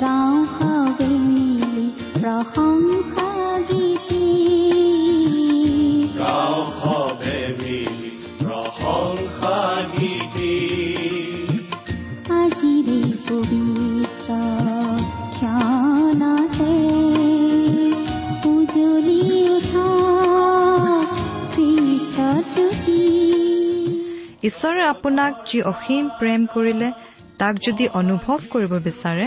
গাঁও হাৱে মিলি প্ৰশংসা গীতি গাঁও সবে মিলি প্ৰশংসা গীতি আজিৰে পবিত্ৰ ক্ষণতে ঈশ্বৰে আপোনাক যি অসীম প্ৰেম কৰিলে তাক যদি অনুভৱ কৰিব বিচাৰে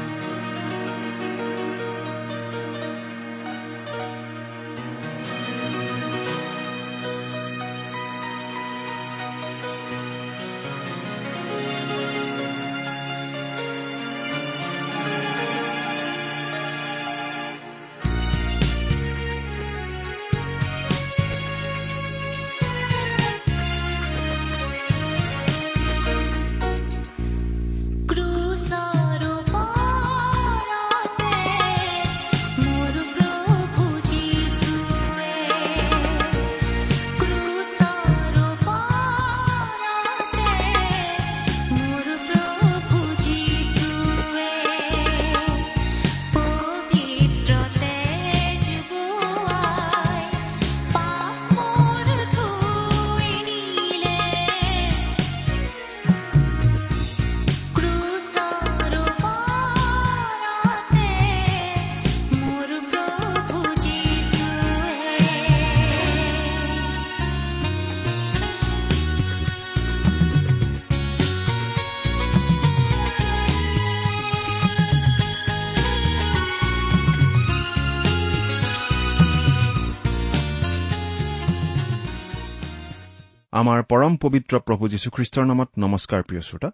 আমাৰ পৰম পবিত্ৰ প্ৰভু যীশুখ্ৰীষ্টৰ নামত নমস্কাৰ প্ৰিয় শ্ৰোতা।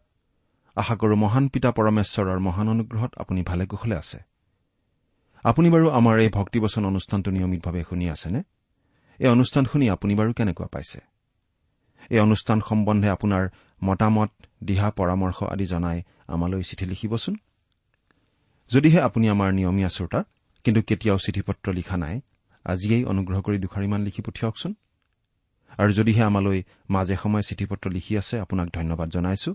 আশা কৰো মহান পিতা পৰমেশ্বৰৰ মহান অনুগ্ৰহত আপুনি ভালে কুশলে আছে। আপুনি বাৰু আমাৰ এই ভক্তিবচন অনুষ্ঠানটো নিয়মিতভাৱে শুনি আছেনে? এই অনুষ্ঠান শুনি আপুনি বাৰু কেনেকুৱা পাইছে? এই অনুষ্ঠান সম্বন্ধে আপোনাৰ মতামত দিহা পৰামৰ্শ আদি জনাই আমালৈ চিঠি লিখিবচোন। যদিহে আপুনি আমাৰ নিয়মীয়া শ্ৰোতা কিন্তু কেতিয়াও চিঠি পত্ৰ লিখা নাই আজিয়েই অনুগ্ৰহ কৰি দুখাৰিমান লিখি পঠিয়াওকচোন। আৰু যদিহে আমালৈ মাজে সময়ে চিঠি পত্ৰ লিখি আছে আপোনাক ধন্যবাদ জনাইছো।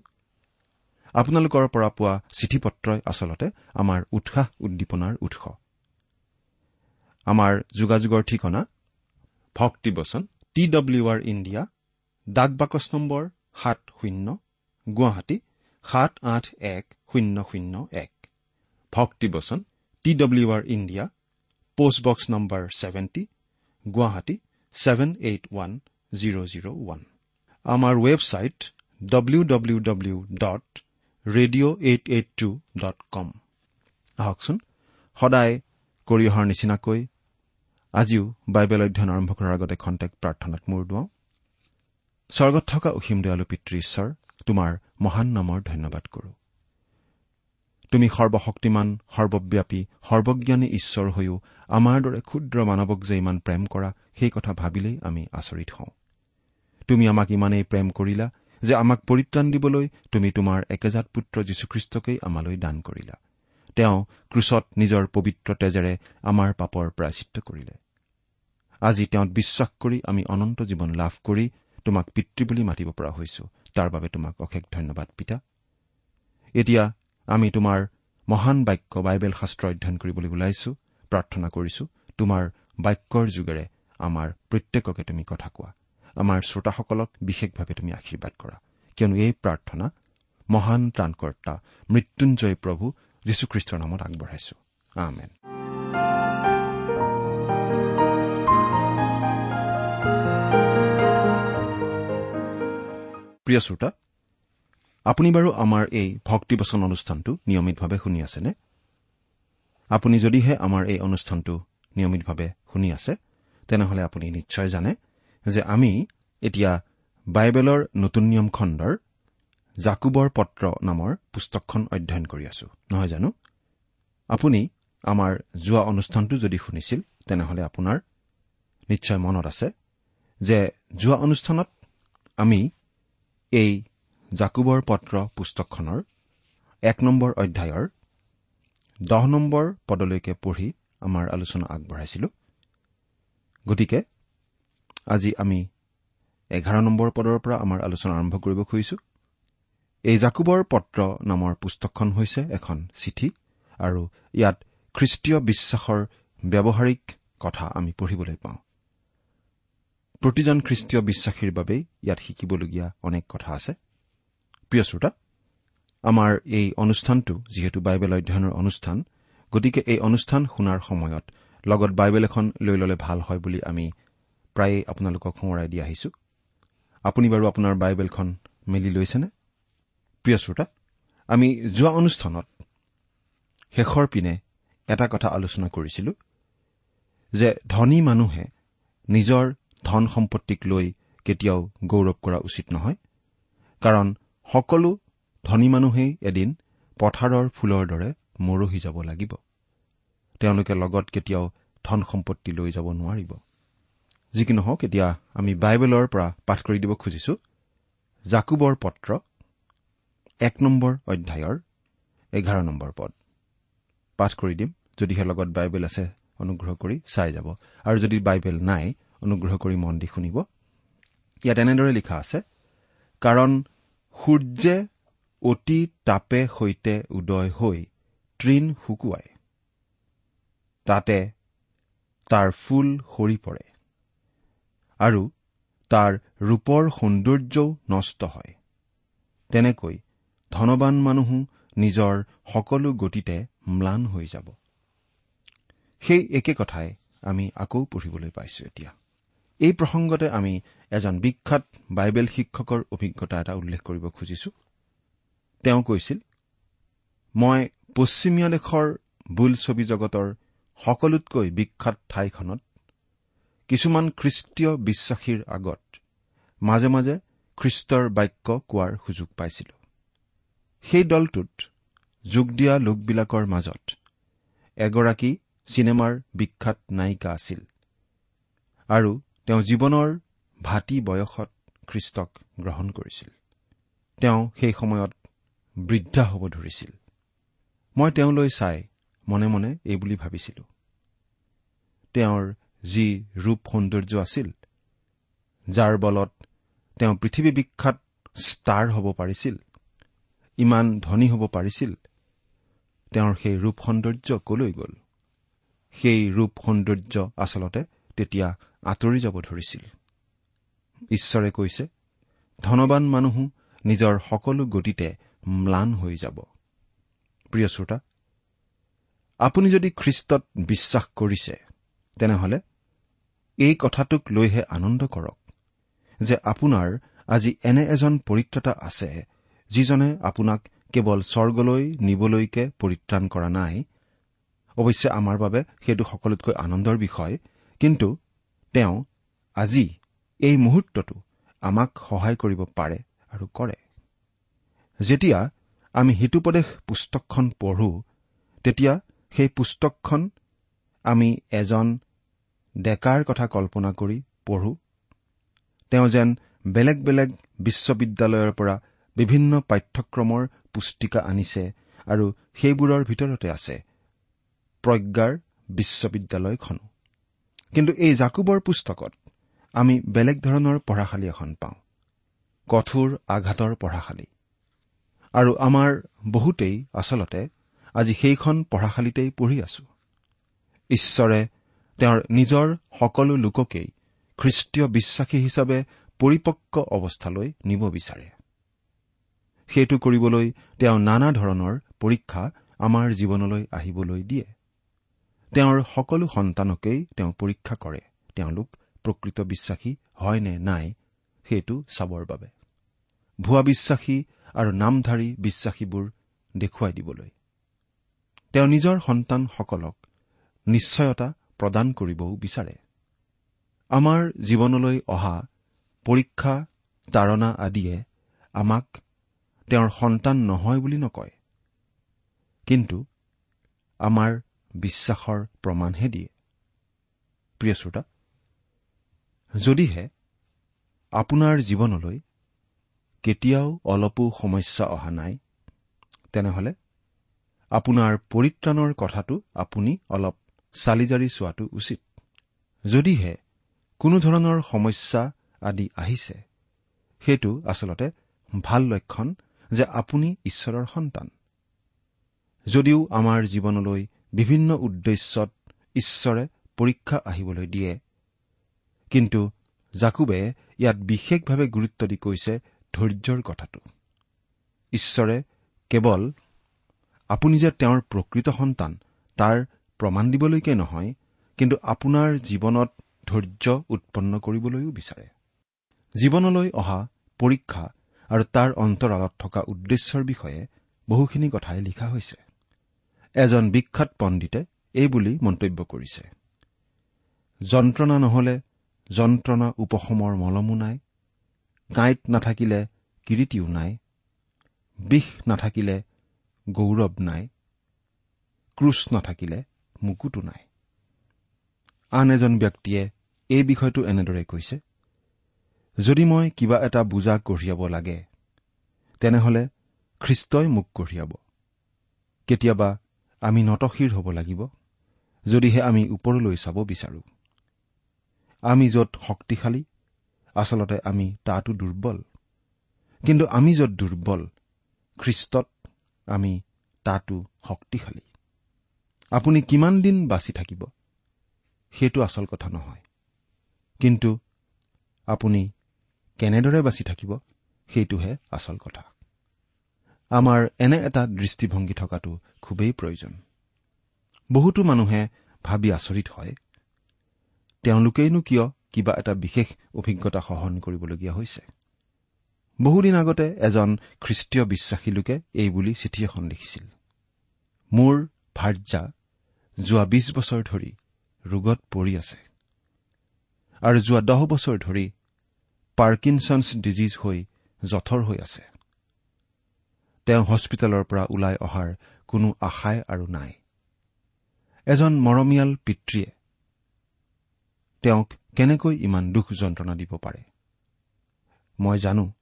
আপোনালোকৰ পৰা পোৱা চিঠি পত্ৰই আচলতে আমাৰ উৎসাহ উদ্দীপনাৰ উৎস। আমাৰ যোগাযোগৰ ঠিকনা ভক্তিবচন টি ডব্লিউ আৰ ইণ্ডিয়া ডাক বাকচ নম্বৰ সাত শূন্য গুৱাহাটী সাত আঠ এক শূন্য শূন্য এক। Bhaktibachan T W R India postbox number seventy Guwahati seven eight one zero' zero' one আমাৰ website W W W dot radio' eight eight two dot com আহকচোন সদায় কৰি অহাৰ নিচিনাকৈ আজিও বাইবেল অধ্যয়ন আৰম্ভ কৰাৰ আগতে খন্তেক প্ৰাৰ্থনাত মূৰ দুৱাওঁ। স্বৰ্গত থকা অসীম দয়ালু পিতৃ ঈশ্বৰ তোমাৰ মহান নামৰ ধন্যবাদ কৰো। তুমি সৰ্বশক্তিমান সৰ্বব্যাপী সৰ্বজ্ঞানী ঈশ্বৰ হৈও আমাৰ দৰে ক্ষুদ্ৰ মানৱক যে ইমান প্ৰেম কৰা সেই কথা ভাবিলেই আমি আচৰিত হওঁ। তুমি আমাক ইমানেই প্ৰেম কৰিলা যে আমাক পৰিত্ৰাণ দিবলৈ তুমি তোমাৰ একেজাত পুত্ৰ যীশুখ্ৰীষ্টকেই আমালৈ দান কৰিলা। তেওঁ ক্ৰুচত নিজৰ পবিত্ৰ তেজেৰে আমাৰ পাপৰ প্ৰায়চিত্ৰ কৰিলে। আজি তেওঁত বিশ্বাস কৰি আমি অনন্ত জীৱন লাভ কৰি তোমাক পিতৃ বুলি মাতিব পৰা হৈছো। তাৰ বাবে তোমাক অশেষ ধন্যবাদ পিতা। এতিয়া আমি তোমাৰ মহান বাক্য বাইবেল শাস্ত্ৰ অধ্যয়ন কৰিবলৈ ওলাইছো প্ৰাৰ্থনা কৰিছো। তোমাৰ বাক্যৰ যোগেৰে আমাৰ প্ৰত্যেককে তুমি কথা কোৱা। আমাৰ শ্ৰোতাসকলক বিশেষভাৱে তুমি আশীৰ্বাদ কৰা। কিয়নো এই প্ৰাৰ্থনা মহান ত্ৰাণকৰ্তা মৃত্যুঞ্জয় প্ৰভু যীশুখ্ৰীষ্টৰ নামত আগবঢ়াইছো। আমেন। প্ৰিয় শ্ৰোতা আপুনি বাৰু আমাৰ এই ভক্তিবচন অনুষ্ঠানটো নিয়মিতভাৱে শুনি আছেনে? আপুনি যদিহে আমাৰ এই অনুষ্ঠানটো নিয়মিতভাৱে শুনি আছে তেনেহলে আপুনি নিশ্চয় জানে যে আমি এতিয়া বাইবেলৰ নতুন নিয়ম খণ্ডৰ জাকুবৰ পত্ৰ নামৰ পুস্তকখন অধ্যয়ন কৰি আছো। নহয় জানো? আপুনি আমাৰ যোৱা অনুষ্ঠানটো যদি শুনিছিল তেনেহলে আপোনাৰ নিশ্চয় মনত আছে যে যোৱা অনুষ্ঠানত আমি এই জাকুবৰ পত্ৰ পুস্তকখনৰ এক নম্বৰ অধ্যায়ৰ দহ নম্বৰ পদলৈকে পঢ়ি আমাৰ আলোচনা আগবঢ়াইছিলো। গতিকে আজি আমি এঘাৰ নম্বৰ পদৰ পৰা আমাৰ আলোচনা আৰম্ভ কৰিব খুজিছো। এই জাকুবৰ পত্ৰ নামৰ পুস্তকখন হৈছে এখন চিঠি আৰু ইয়াত খ্ৰীষ্টীয় বিশ্বাসৰ ব্যৱহাৰিক কথা আমি পঢ়িবলৈ পাওঁ। প্ৰতিজন খ্ৰীষ্টীয় বিশ্বাসীৰ বাবেই ইয়াত শিকিবলগীয়া অনেক কথা আছে। প্ৰিয় শ্ৰোতা আমাৰ এই অনুষ্ঠানটো যিহেতু বাইবেল অধ্যয়নৰ অনুষ্ঠান গতিকে এই অনুষ্ঠান শুনাৰ সময়ত লগত বাইবেল এখন লৈ ললে ভাল হয় বুলি আমি প্ৰায়েই আপোনালোকক সোঁৱৰাই দি আহিছো। আপুনি বাৰু আপোনাৰ বাইবেলখন মেলি লৈছেনে? প্ৰিয় শ্ৰোতা আমি যোৱা অনুষ্ঠানত শেষৰ পিনে এটা কথা আলোচনা কৰিছিলো যে ধনী মানুহে নিজৰ ধন সম্পত্তিক লৈ কেতিয়াও গৌৰৱ কৰা উচিত নহয় কাৰণ সকলো ধনী মানুহেই এদিন পথাৰৰ ফুলৰ দৰে মৰহি যাব লাগিব। তেওঁলোকে লগত কেতিয়াও ধন সম্পত্তি লৈ যাব নোৱাৰিব। যি কি নহওক এতিয়া আমি বাইবেলৰ পৰা পাঠ কৰি দিব খুজিছো। জাকুবৰ পত্ৰ এক নম্বৰ অধ্যায়ৰ এঘাৰ নম্বৰ পদ। পাঠ কৰি দিম। যদিহে লগত বাইবেল আছে অনুগ্ৰহ কৰি চাই যাব। আৰু যদি বাইবেল নাই অনুগ্ৰহ কৰি মন দি শুনিব। ইয়াত এনেদৰে লিখা আছে কাৰণ সূৰ্যে অতি তাপে সৈতে উদয় হৈ তৃণ শুকুৱায়। তাতে তাৰ ফুল সৰি পৰে। আৰু তাৰ ৰূপৰ সৌন্দৰ্যও নষ্ট হয়। তেনেকৈ ধনবান মানুহো নিজৰ সকলো গতিতে ম্লান হৈ যাব। সেই একে কথাই আমি আকৌ পঢ়িবলৈ পাইছো এতিয়া। এই প্ৰসংগতে আমি এজন বিখ্যাত বাইবেল শিক্ষকৰ অভিজ্ঞতা এটা উল্লেখ কৰিব খুজিছো। তেওঁ কৈছিল মই পশ্চিমীয়া দেশৰ বোলছবি জগতৰ সকলোতকৈ বিখ্যাত ঠাইখনত কিছুমান খ্ৰীষ্টীয় বিশ্বাসীৰ আগত মাজে মাজে খ্ৰীষ্টৰ বাক্য কোৱাৰ সুযোগ পাইছিলো। সেই দলটোত যোগ দিয়া লোকবিলাকৰ মাজত এগৰাকী চিনেমাৰ বিখ্যাত নায়িকা আছিল আৰু তেওঁ জীৱনৰ ভাটি বয়সত খ্ৰীষ্টক গ্ৰহণ কৰিছিল। তেওঁ সেই সময়ত বৃদ্ধা হ'ব ধৰিছিল। মই তেওঁলৈ চাই মনে মনে এইবুলি ভাবিছিলো। তেওঁৰ যি ৰূপ সৌন্দৰ্য আছিল যাৰ বলত তেওঁ পৃথিৱী বিখ্যাত ষ্টাৰ হ'ব পাৰিছিল ইমান ধনী হ'ব পাৰিছিল তেওঁৰ সেই ৰূপ সৌন্দৰ্য কলৈ গ'ল? সেই ৰূপ সৌন্দৰ্য আচলতে তেতিয়া আঁতৰি যাব ধৰিছিল। ঈশ্বৰে কৈছে ধনবান মানুহো নিজৰ সকলো গতিতে ম্লান হৈ যাব। প্ৰিয় শ্ৰোতা আপুনি যদি খ্ৰীষ্টত বিশ্বাস কৰিছে তেনেহলে এই কথাটোক লৈহে আনন্দ কৰক যে আপোনাৰ আজি এনে এজন পৰিত্ৰতা আছে যিজনে আপোনাক কেৱল স্বৰ্গলৈ নিবলৈকে পৰিত্ৰাণ কৰা নাই। অৱশ্যে আমাৰ বাবে সেইটো সকলোতকৈ আনন্দৰ বিষয় কিন্তু তেওঁ আজি এই মুহূৰ্তটো আমাক সহায় কৰিব পাৰে আৰু কৰে। যেতিয়া আমি হিতুপদেশ পুস্তকখন পঢ়ো তেতিয়া সেই পুস্তকখন আমি এজন ডেকাৰ কথা কল্পনা কৰি পঢ়ো। তেওঁ যেন বেলেগ বেলেগ বিশ্ববিদ্যালয়ৰ পৰা বিভিন্ন পাঠ্যক্ৰমৰ পুস্তিকা আনিছে আৰু সেইবোৰৰ ভিতৰতে আছে প্ৰজ্ঞাৰ বিশ্ববিদ্যালয়খনো। কিন্তু এই জাকুবৰ পুস্তকত আমি বেলেগ ধৰণৰ পঢ়াশালী এখন পাওঁ কঠোৰ আঘাতৰ পঢ়াশালী। আৰু আমাৰ বহুতেই আচলতে আজি সেইখন পঢ়াশালীতেই পঢ়ি আছো। ঈশ্বৰে তেওঁৰ নিজৰ সকলো লোককেই খ্ৰীষ্টীয় বিশ্বাসী হিচাপে পৰিপক্ক অৱস্থালৈ নিব বিচাৰে। সেইটো কৰিবলৈ তেওঁ নানা ধৰণৰ পৰীক্ষা আমাৰ জীৱনলৈ আহিবলৈ দিয়ে। তেওঁৰ সকলো সন্তানকেই তেওঁ পৰীক্ষা কৰে তেওঁলোক প্ৰকৃত বিশ্বাসী হয় নে নাই সেইটো চাবৰ বাবে। ভুৱা বিশ্বাসী আৰু নামধাৰী বিশ্বাসীবোৰ দেখুৱাই দিবলৈ। তেওঁ নিজৰ সন্তানসকলক নিশ্চয়তা প্ৰদান কৰিবও বিচাৰে। আমাৰ জীৱনলৈ অহা পৰীক্ষা তাৰণা আদিয়ে আমাক তেওঁৰ সন্তান নহয় বুলি নকয় কিন্তু আমাৰ বিশ্বাসৰ প্ৰমাণহে দিয়ে। প্ৰিয় শ্ৰোতা যদিহে আপোনাৰ জীৱনলৈ কেতিয়াও অলপো সমস্যা অহা নাই তেনেহলে আপোনাৰ পৰিত্ৰাণৰ কথাটো আপুনি অলপ চালি জাৰি চোৱাটো উচিত। যদিহে কোনো ধৰণৰ সমস্যা আদি আহিছে সেইটো আচলতে ভাল লক্ষণ যে আপুনি ঈশ্বৰৰ সন্তান। যদিও আমাৰ জীৱনলৈ বিভিন্ন উদ্দেশ্যত ঈশ্বৰে পৰীক্ষা আহিবলৈ দিয়ে কিন্তু জাকুবে ইয়াত বিশেষভাৱে গুৰুত্ব দি কৈছে ধৈৰ্যৰ কথাটো। ঈশ্বৰে কেৱল আপুনি যে তেওঁৰ প্ৰকৃত সন্তান তাৰ প্ৰমাণ দিবলৈকে নহয় কিন্তু আপোনাৰ জীৱনত ধৈৰ্য উৎপন্ন কৰিবলৈও বিচাৰে। জীৱনলৈ অহা পৰীক্ষা আৰু তাৰ অন্তৰালত থকা উদ্দেশ্যৰ বিষয়ে বহুখিনি কথাই লিখা হৈছে। এজন বিখ্যাত পণ্ডিতে এই বুলি মন্তব্য কৰিছে। যন্ত্ৰণা নহলে যন্ত্ৰণা উপশমৰ মলমো নাই কাঁইট নাথাকিলে কিৰিটিও নাই বিষ নাথাকিলে গৌৰৱ নাই ক্ৰুচ নাথাকিলে মুকুতো নাই। আন এজন ব্যক্তিয়ে এই বিষয়টো এনেদৰে কৈছে যদি মই কিবা এটা বুজা কঢ়িয়াব লাগে তেনেহলে খ্ৰীষ্টই মোক কঢ়িয়াব। কেতিয়াবা আমি নতশিৰ হ'ব লাগিব যদিহে আমি ওপৰলৈ চাব বিচাৰো। আমি য'ত শক্তিশালী আচলতে আমি তাতো দুৰ্বল। কিন্তু আমি য'ত দুৰ্বল খ্ৰীষ্টত আমি তাতো শক্তিশালী। আপুনি কিমান দিন বাচি থাকিব? সেইটো আচল কথা নহয়। কিন্তু আপুনি কেনেদৰে বাচি থাকিব সেইটোহে আচল কথা। আমাৰ এনে এটা দৃষ্টিভংগী থকাটো খুবেই প্ৰয়োজন। বহুতো মানুহে ভাবি আচৰিত হয় তেওঁলোকেইনো কিয় কিবা এটা বিশেষ অভিজ্ঞতা সহন কৰিবলগীয়া হৈছে? বহুদিন আগতে এজন খ্ৰীষ্টীয় বিশ্বাসী লোকে এই বুলি চিঠি এখন লিখিছিল। মোৰ ভাৰ্যা যোৱা বিছ বছৰ ধৰি ৰোগত পৰি আছে। আৰু যোৱা দহ বছৰ ধৰি পাৰ্কিনছন্স ডিজিজ হৈ জঠৰ হৈ আছে। তেওঁ হস্পিটেলৰ পৰা ওলাই অহাৰ কোনো আশাই আৰু নাই। এজন মৰমীয়াল পিতৃয়ে তেওঁক কেনেকৈ ইমান দুখ যন্ত্ৰণা দিব পাৰে? মই জানো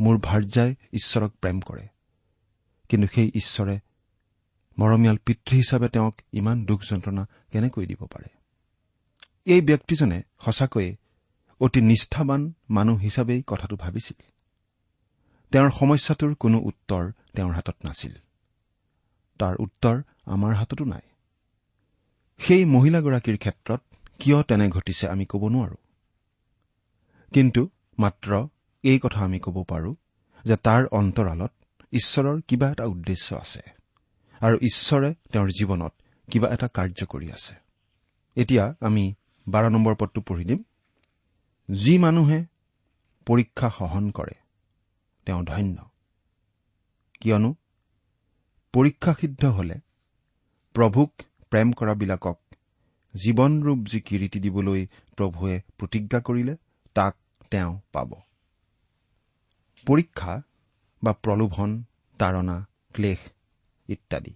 মোৰ ভাৰ্যাই ঈশ্বৰক প্ৰেম কৰে কিন্তু সেই ঈশ্বৰে মৰমীয়াল পিতৃ হিচাপে তেওঁক ইমান দুখ যন্ত্ৰণা কেনেকৈ দিব পাৰে? এই ব্যক্তিজনে সঁচাকৈয়ে অতি নিষ্ঠাবান মানুহ হিচাপেই কথাটো ভাবিছিল। তেওঁৰ সমস্যাটোৰ কোনো উত্তৰ তেওঁৰ হাতত নাছিল। তাৰ উত্তৰ আমাৰ হাততো নাই। সেই মহিলাগৰাকীৰ ক্ষেত্ৰত কিয় তেনে ঘটিছে আমি ক'ব নোৱাৰো। কিন্তু মাত্ৰ এই কথা আমি ক'ব পাৰো যে তাৰ অন্তৰালত ঈশ্বৰৰ কিবা এটা উদ্দেশ্য আছে। আৰু ঈশ্বৰে তেওঁৰ জীৱনত কিবা এটা কাৰ্য কৰি আছে। এতিয়া আমি বাৰ নম্বৰ পদটো পঢ়ি দিম। যি মানুহে পৰীক্ষা সহন কৰে তেওঁ ধন্য। কিয়নো পৰীক্ষাসিদ্ধ হলে প্ৰভুক প্ৰেম কৰাবিলাকক জীৱনৰূপ যি কিৰীতি দিবলৈ প্ৰভুৱে প্ৰতিজ্ঞা কৰিলে তাক তেওঁ পাব। পৰীক্ষা বা প্ৰলোভন তাৰণা ক্লেশ ইত্যাদি।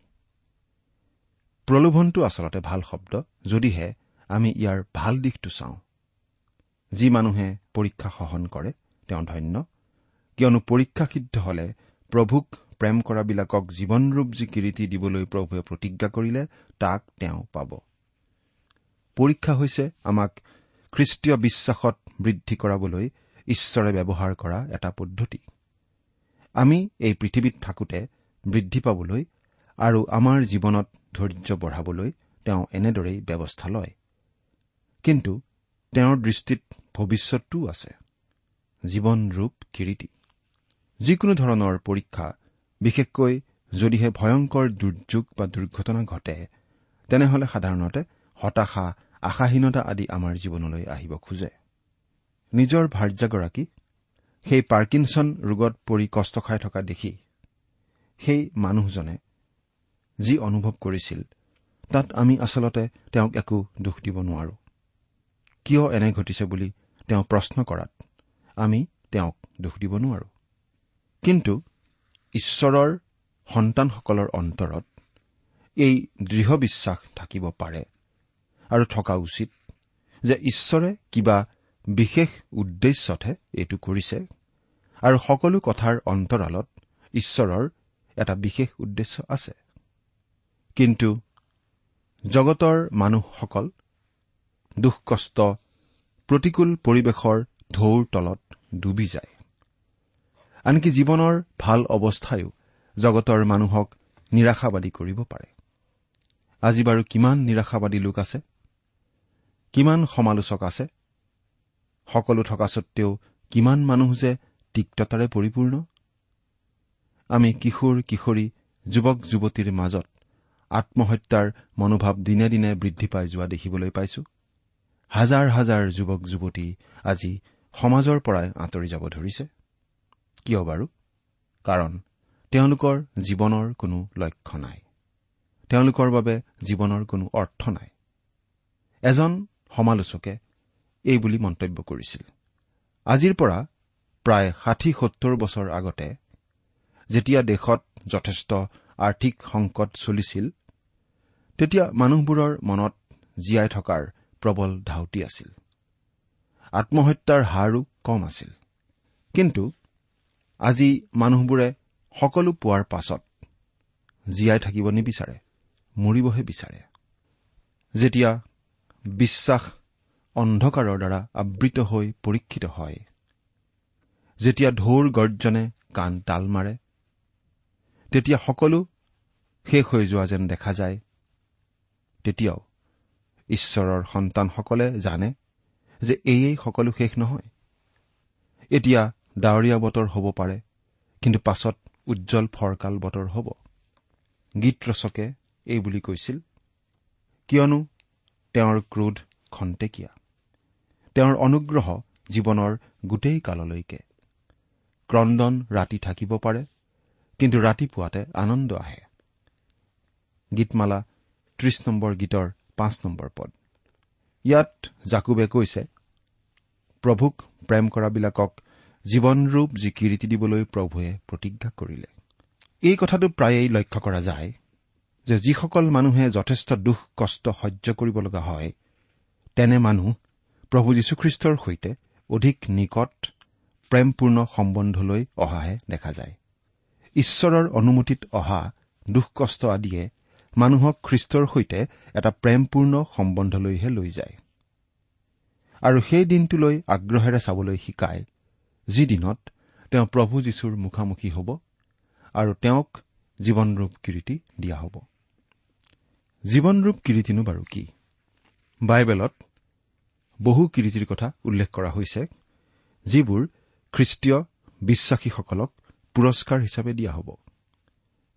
প্ৰলোভনটো আচলতে ভাল শব্দ যদিহে আমি ইয়াৰ ভাল দিশটো চাওঁ। যি মানুহে পৰীক্ষা সহন কৰে তেওঁ ধন্য। কিয়নো পৰীক্ষা সিদ্ধ হলে প্ৰভুক প্ৰেম কৰাবিলাকক জীৱনৰূপ যি কিৰীতি দিবলৈ প্ৰভুৱে প্ৰতিজ্ঞা কৰিলে তাক তেওঁ পাব। পৰীক্ষা হৈছে আমাক খ্ৰীষ্টীয় বিশ্বাসত বৃদ্ধি কৰাবলৈ ঈশ্বৰে ব্যৱহাৰ কৰা এটা পদ্ধতি। আমি এই পৃথিৱীত থাকোতে বৃদ্ধি পাবলৈ আৰু আমাৰ জীৱনত ধৈৰ্য বঢ়াবলৈ তেওঁ এনেদৰেই ব্যৱস্থা লয়। কিন্তু তেওঁৰ দৃষ্টিত ভৱিষ্যতটোও আছে। জীৱন ৰূপ কিৰীতি। যিকোনো ধৰণৰ পৰীক্ষা বিশেষকৈ যদিহে ভয়ংকৰ দুৰ্যোগ বা দুৰ্ঘটনা ঘটে তেনেহলে সাধাৰণতে হতাশা আশাহীনতা আদি আমাৰ জীৱনলৈ আহিব খোজে। নিজৰ ভাৰ্যাগৰাকী সেই পাৰ্কিনছন ৰোগত পৰি কষ্ট খাই থকা দেখি সেই মানুহজনে যি অনুভৱ কৰিছিল তাত আমি আচলতে তেওঁক একো দোষ দিব নোৱাৰো। কিয় এনে ঘটিছে বুলি তেওঁ প্ৰশ্ন কৰাত আমি তেওঁক দোষ দিব নোৱাৰো। কিন্তু ঈশ্বৰৰ সন্তানসকলৰ অন্তৰত এই দৃঢ় বিশ্বাস থাকিব পাৰে আৰু থকা উচিত যে ঈশ্বৰে কিবা বিশেষ উদ্দেশ্যতহে এইটো কৰিছে আৰু সকলো কথাৰ অন্তৰালত ঈশ্বৰৰ এটা বিশেষ উদ্দেশ্য আছে। কিন্তু জগতৰ মানুহসকল দুখ কষ্ট প্ৰতিকূল পৰিৱেশৰ ঢৌৰ তলত ডুবি যায়। আনকি জীৱনৰ ভাল অৱস্থায়ো জগতৰ মানুহক নিৰাশাবাদী কৰিব পাৰে। আজি বাৰু কিমান নিৰাশাবাদী লোক আছে? কিমান সমালোচক আছে? সকলো থকা সত্বেও কিমান মানুহ যে তিক্ততাৰে পৰিপূৰ্ণ? আমি কিশোৰ কিশোৰী যুৱক যুৱতীৰ মাজত আত্মহত্যাৰ মনোভাৱ দিনে দিনে বৃদ্ধি পাই যোৱা দেখিবলৈ পাইছো। হাজাৰ হাজাৰ যুৱক যুৱতী আজি সমাজৰ পৰাই আঁতৰি যাব ধৰিছে। কিয় বাৰু? কাৰণ তেওঁলোকৰ জীৱনৰ কোনো লক্ষ্য নাই। তেওঁলোকৰ বাবে জীৱনৰ কোনো অৰ্থ নাই। এজন সমালোচকে এই বুলি মন্তব্য কৰিছিল। আজিৰ পৰা প্ৰায় ষাঠি সত্তৰ বছৰ আগতে যেতিয়া দেশত যথেষ্ট আৰ্থিক সংকট চলিছিল তেতিয়া মানুহবোৰৰ মনত জীয়াই থকাৰ প্ৰবল ধাউতি আছিল। আত্মহত্যাৰ হাৰো কম আছিল। কিন্তু আজি মানুহবোৰে সকলো পোৱাৰ পাছত জীয়াই থাকিব নিবিচাৰে মৰিবহে বিচাৰে। যেতিয়া বিশ্বাস অন্ধকাৰৰ দ্বাৰা আবৃত হৈ পৰীক্ষিত হয় যেতিয়া ঢৌৰ গৰ্জনে কাণ তাল মাৰে তেতিয়া সকলো শেষ হৈ যোৱা যেন দেখা যায়। তেতিয়াও ঈশ্বৰৰ সন্তানসকলে জানে যে এয়েই সকলো শেষ নহয়। এতিয়া ডাৱৰীয়া বতৰ হ'ব পাৰে কিন্তু পাছত উজ্জ্বল ফৰকাল বতৰ হ'ব। গীত ৰচকে এই বুলি কৈছিল কিয়নো তেওঁৰ ক্ৰোধ খন্তেকীয়া তেওঁৰ অনুগ্ৰহ জীৱনৰ গোটেই কাললৈকে। ক্ৰদন ৰাতি থাকিব পাৰে কিন্তু ৰাতিপুৱাতে আনন্দ আহে। গীতমালা ত্ৰিশ নম্বৰ গীতৰ পাঁচ নম্বৰ পদ। ইয়াত জাকুবে কৈছে প্ৰভুক প্ৰেম কৰাবিলাকক জীৱনৰূপ যি কিৰিটি দিবলৈ প্ৰভুৱে প্ৰতিজ্ঞা কৰিলে। এই কথাটো প্ৰায়েই লক্ষ্য কৰা যায় যে যিসকল মানুহে যথেষ্ট দুখ কষ্ট সহ্য কৰিব লগা হয় তেনে মানুহ প্ৰভু যীশুখ্ৰীষ্টৰ সৈতে অধিক নিকট প্ৰেমপূৰ্ণ সম্বন্ধলৈ অহাহে দেখা যায়। ঈশ্বৰৰ অনুমতিত অহা দুখ কষ্ট আদিয়ে মানুহক খ্ৰীষ্টৰ সৈতে এটা প্ৰেমপূৰ্ণ সম্বন্ধলৈহে লৈ যায়। আৰু সেই দিনটোলৈ আগ্ৰহেৰে চাবলৈ শিকায় যি দিনত তেওঁ প্ৰভু যীশুৰ মুখামুখি হ'ব আৰু তেওঁক জীৱনৰূপ কিৰিটি দিয়া হ'ব। জীৱনৰূপ কিৰিটিনো বাৰু কি? বাইবেলত বহু কিৰিটিৰ কথা উল্লেখ কৰা হৈছে যিবোৰ খ্ৰীষ্টীয় বিশ্বাসীসকলক পুৰস্কাৰ হিচাপে দিয়া হ'ব।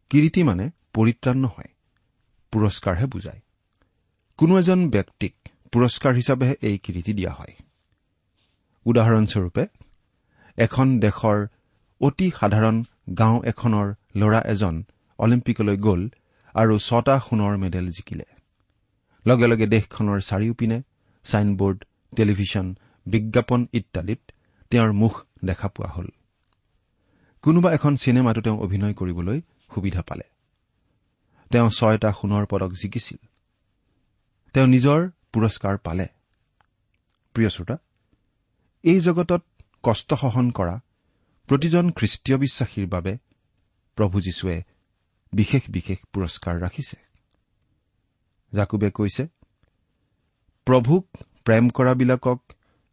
কিৰিটি মানে পৰিত্ৰাণ নহয় পুৰস্কাৰহে বুজায়। কোনো এজন ব্যক্তিক পুৰস্কাৰ হিচাপেহে এই কিৰিটি দিয়া হয়। উদাহৰণস্বৰূপে এখন দেশৰ অতি সাধাৰণ গাঁও এখনৰ ল'ৰা এজন অলিম্পিকলৈ গ'ল আৰু ছটা সোণৰ মেডেল জিকিলে। লগে লগে দেশখনৰ চাৰিওপিনে ছাইনবোৰ্ড টেলিভিছন বিজ্ঞাপন ইত্যাদিত তেওঁৰ মুখ দেখা পোৱা হ'ল। কোনোবা এখন চিনেমাতো তেওঁ অভিনয় কৰিবলৈ সুবিধা পালে। তেওঁ ছয়টা সোণৰ পদক জিকিছিল। তেওঁ নিজৰ পুৰস্কাৰ পালে। প্ৰিয় শ্ৰোতা এই জগতত কষ্ট সহন কৰা প্ৰতিজন খ্ৰীষ্টীয় বিশ্বাসীৰ বাবে প্ৰভু যীশুৱে বিশেষ বিশেষ পুৰস্কাৰ ৰাখিছে। জাকুবে কৈছে প্ৰভুক প্ৰেম কৰাবিলাকক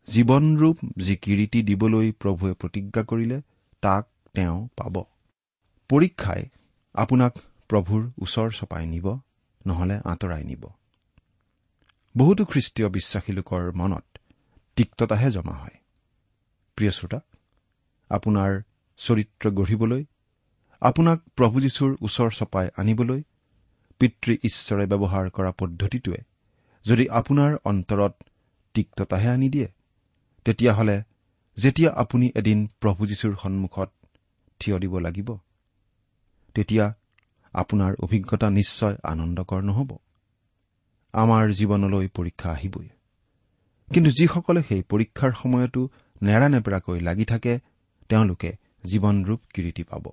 জীৱনৰূপ যি কিৰিটি দিবলৈ প্ৰভুৱে প্ৰতিজ্ঞা কৰিলে তাক তেওঁ পাব। পৰীক্ষাই আপোনাক প্ৰভুৰ ওচৰ চপাই নিব নহলে আঁতৰাই নিব। বহুতো খ্ৰীষ্টীয় বিশ্বাসী লোকৰ মনত তিক্ততাহে জমা হয়। প্ৰিয় শ্ৰোতা আপোনাৰ চৰিত্ৰ গঢ়িবলৈ আপোনাক প্ৰভু যীশুৰ ওচৰ চপাই আনিবলৈ পিতৃ ঈশ্বৰে ব্যৱহাৰ কৰা পদ্ধতিটোৱে যদি আপোনাৰ অন্তৰত তিক্ততাহে আনি দিয়ে তেতিয়াহ'লে যেতিয়া আপুনি এদিন প্ৰভু যীশুৰ সন্মুখত থিয় দিব লাগিব। তেতিয়া আপোনাৰ অভিজ্ঞতা নিশ্চয় আনন্দকৰ নহ'ব। আমাৰ জীৱনলৈ পৰীক্ষা আহিবই। কিন্তু যিসকলে সেই পৰীক্ষাৰ সময়তো নেৰানেপেৰাকৈ লাগি থাকে তেওঁলোকে জীৱনৰূপ কিৰিটি পাব।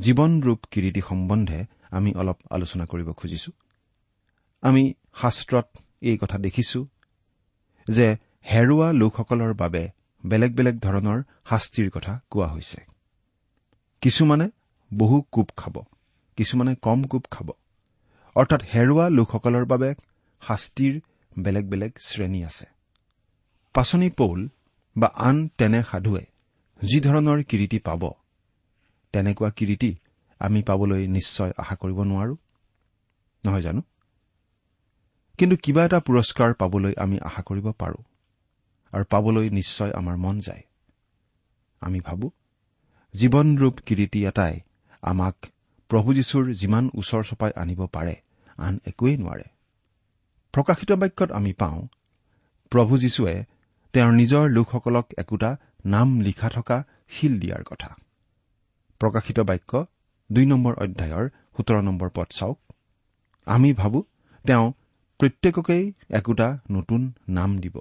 জীৱনৰূপ কিৰিটি সম্বন্ধে আমি অলপ আলোচনা কৰিব খুজিছো। আমি শাস্ত্ৰত এই কথা দেখিছো যে হেৰুৱা লোকসকলৰ বাবে বেলেগ বেলেগ ধৰণৰ শাস্তিৰ কথা কোৱা হৈছে। কিছুমানে বহু কোপ খাব কিছুমানে কম কোপ খাব। অৰ্থাৎ হেৰুৱা লোকসকলৰ বাবে শাস্তিৰ বেলেগ বেলেগ শ্ৰেণী আছে। পাচনি পৌল বা আন তেনে সাধুৱে যি ধৰণৰ কিৰিটি পাব তেনেকুৱা কিৰিটি আমি পাবলৈ নিশ্চয় আশা কৰিব নোৱাৰো। নহয় জানো? কিন্তু কিবা এটা পুৰস্কাৰ পাবলৈ আমি আশা কৰিব পাৰো আৰু পাবলৈ নিশ্চয় আমাৰ মন যায়। আমি ভাবো জীৱনৰূপ কিৰিটি এটাই আমাক প্ৰভু যীশুৰ যিমান ওচৰ চপাই আনিব পাৰে আন একোৱেই নোৱাৰে। প্ৰকাশিত বাক্যত আমি পাওঁ প্ৰভু যীশুৱে তেওঁৰ নিজৰ লোকসকলক একোটা নাম লিখা থকা শিল দিয়াৰ কথা। প্ৰকাশিত বাক্য দুই নম্বৰ অধ্যায়ৰ সোতৰ নম্বৰ পদ চাওক। আমি ভাবো তেওঁ প্ৰত্যেককেই একোটা নতুন নাম দিব।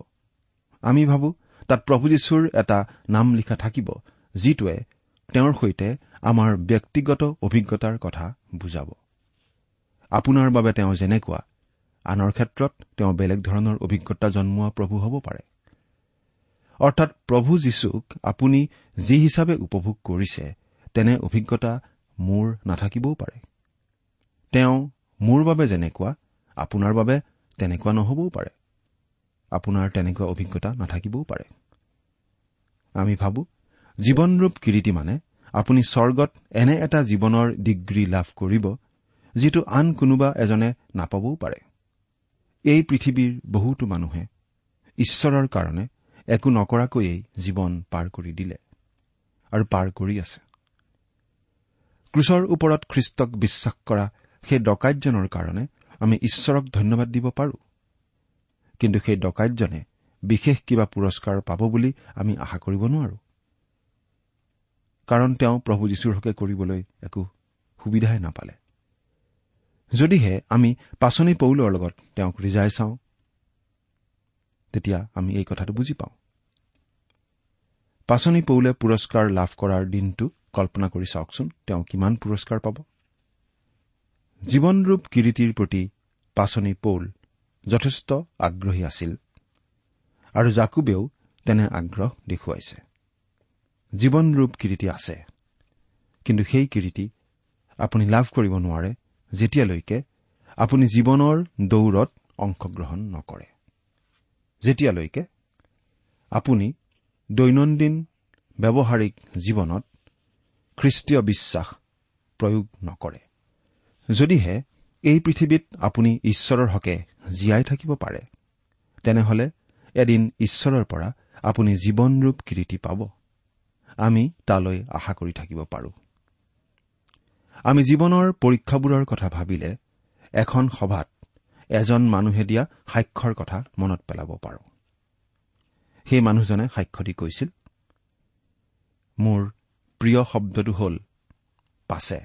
আমি ভাবো তাত প্ৰভু যীশুৰ এটা নাম লিখা থাকিব যিটোৱে তেওঁৰ সৈতে আমাৰ ব্যক্তিগত অভিজ্ঞতাৰ কথা বুজাব। আপোনাৰ বাবে তেওঁ যেনেকুৱা আনৰ ক্ষেত্ৰত তেওঁ বেলেগ ধৰণৰ অভিজ্ঞতা জন্মোৱা প্ৰভু হ'ব পাৰে। অৰ্থাৎ প্ৰভু যীশুক আপুনি যি হিচাপে উপভোগ কৰিছে তেনে অভিজ্ঞতা মোৰ নাথাকিবও পাৰে। তেওঁ মোৰ বাবে যেনেকুৱা আপোনাৰ বাবে তেনেকুৱা নহবও পাৰে। আপোনাৰ তেনেকুৱা অভিজ্ঞতা নাথাকিবও পাৰে। আমি ভাবো জীৱনৰূপ কিৰিটি মানে আপুনি স্বৰ্গত এনে এটা জীৱনৰ ডিগ্ৰী লাভ কৰিব যিটো আন কোনোবা এজনে নাপাবও পাৰে। এই পৃথিৱীৰ বহুতো মানুহে ঈশ্বৰৰ কাৰণে একো নকৰাকৈয়েই জীৱন পাৰ কৰি দিলে আৰু পাৰ কৰি আছে। ক্ৰুচৰ ওপৰত খ্ৰীষ্টক বিশ্বাস কৰা সেই ডকাইতজনৰ কাৰণে আমি ঈশ্বৰক ধন্যবাদ দিব পাৰো। কিন্তু সেই ডকাইতজনে বিশেষ কিবা পুৰস্কাৰ পাব বুলি আমি আশা কৰিব নোৱাৰো। কাৰণ তেওঁ প্ৰভু যীশুৰ হকে কৰিবলৈ একো সুবিধাই নাপালে। যদিহে আমি পাচনি পৌলৰ লগত তেওঁক ৰিজাই চাওঁ তেতিয়া আমি এই কথাটো বুজি পাওঁ। পাচনি পৌলে পুৰস্কাৰ লাভ কৰাৰ দিনটো কল্পনা কৰি চাওকচোন তেওঁ কিমান পুৰস্কাৰ পাব। জীৱনৰূপ কিৰিটিৰ প্ৰতি পাচনি পৌল যথেষ্ট আগ্ৰহী আছিল আৰু জাকুবেও তেনে আগ্ৰহ দেখুৱাইছে। জীৱনৰূপ কিৰিটি আছে। কিন্তু সেই কিৰিটি আপুনি লাভ কৰিব নোৱাৰে যেতিয়ালৈকে আপুনি জীৱনৰ দৌৰত অংশগ্ৰহণ নকৰে। যেতিয়ালৈকে আপুনি দৈনন্দিন ব্যৱহাৰিক জীৱনত খ্ৰীষ্টীয় বিশ্বাস প্ৰয়োগ নকৰে। যদিহে এই পৃথিৱীত আপুনি ঈশ্বৰৰ হকে জীয়াই থাকিব পাৰে তেনেহলে এদিন ঈশ্বৰৰ পৰা আপুনি জীৱনৰূপ কীৰ্তি পাব। আমি তালৈ আশা কৰি থাকিব পাৰোঁ। আমি জীৱনৰ পৰীক্ষাবোৰৰ কথা ভাবিলে এখন সভাত এজন মানুহে দিয়া সাক্ষ্যৰ কথা মনত পেলাব পাৰোঁ। সেই মানুহজনে সাক্ষ্য দি কৈছিল মোৰ প্ৰিয় শব্দটো হ'ল পাছে।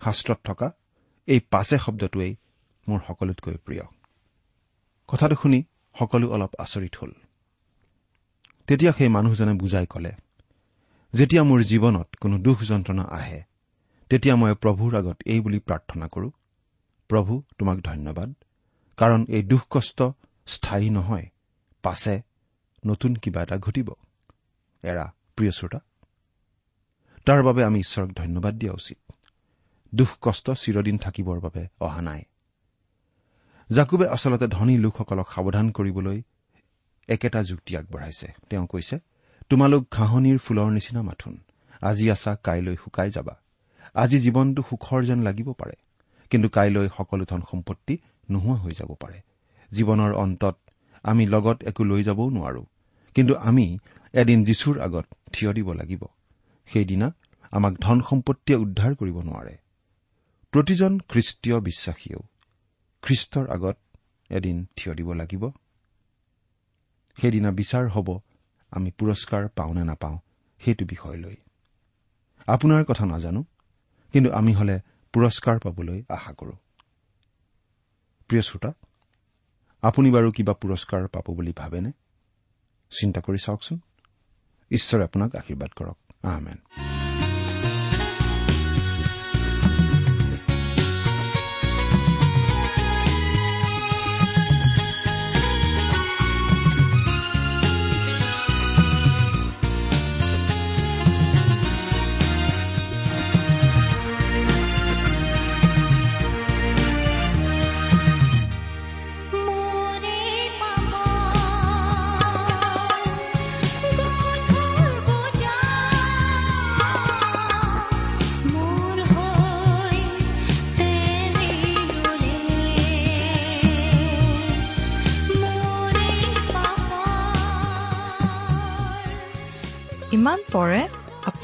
শাস্ত্ৰত থকা এই পাছে শব্দটোৱেই মোৰ সকলোতকৈ প্ৰিয়। কথাটো শুনি সকলো অলপ আচৰিত হ'ল। তেতিয়া সেই মানুহজনে বুজাই কলে যেতিয়া মোৰ জীৱনত কোনো দুখ যন্ত্ৰণা আহে তেতিয়া মই প্ৰভুৰ আগত এই বুলি প্ৰাৰ্থনা কৰো। প্ৰভু তোমাক ধন্যবাদ কাৰণ এই দুখ কষ্ট স্থায়ী নহয় পাছে নতুন কিবা এটা ঘটিব। এৰা প্ৰিয় শ্ৰোতা তাৰ বাবে আমি ঈশ্বৰক ধন্যবাদ দিয়া উচিত। দুখ কষ্ট চিৰদিন থাকিবৰ বাবে অহা নাই। জাকুবে আচলতে ধনী লোকসকলক সাৱধান কৰিবলৈ একেটা যুক্তি আগবঢ়াইছে। তেওঁ কৈছে তোমালোক ঘাঁহনিৰ ফুলৰ নিচিনা মাথোন। আজি আছা কাইলৈ শুকাই যাবা। আজি জীৱনটো সুখৰ যেন লাগিব পাৰে। কিন্তু কাইলৈ সকলো ধন সম্পত্তি নোহোৱা হৈ যাব পাৰে। জীৱনৰ অন্তত আমি লগত একো লৈ যাবও নোৱাৰো। কিন্তু আমি এদিন যীশুৰ আগত থিয় দিব লাগিব। সেইদিনা আমাক ধন সম্পত্তিয়ে উদ্ধাৰ কৰিব নোৱাৰে। প্ৰতিজন খ্ৰীষ্টীয় বিশ্বাসীয়েও খ্ৰীষ্টৰ আগত এদিন থিয় দিব লাগিব। সেইদিনা বিচাৰ হ'ব আমি পুৰস্কাৰ পাওঁ নে নাপাওঁ সেইটো বিষয় লৈ। আপোনাৰ কথা নাজানো কিন্তু আমি হলে পুৰস্কাৰ পাবলৈ আশা কৰো। প্ৰিয় শ্ৰোতা আপুনি বাৰু কিবা পুৰস্কাৰ পাব বুলি ভাবেনে? চিন্তা কৰি চাওকচোন। ঈশ্বৰে আপোনাক আশীৰ্বাদ কৰক। আহমেন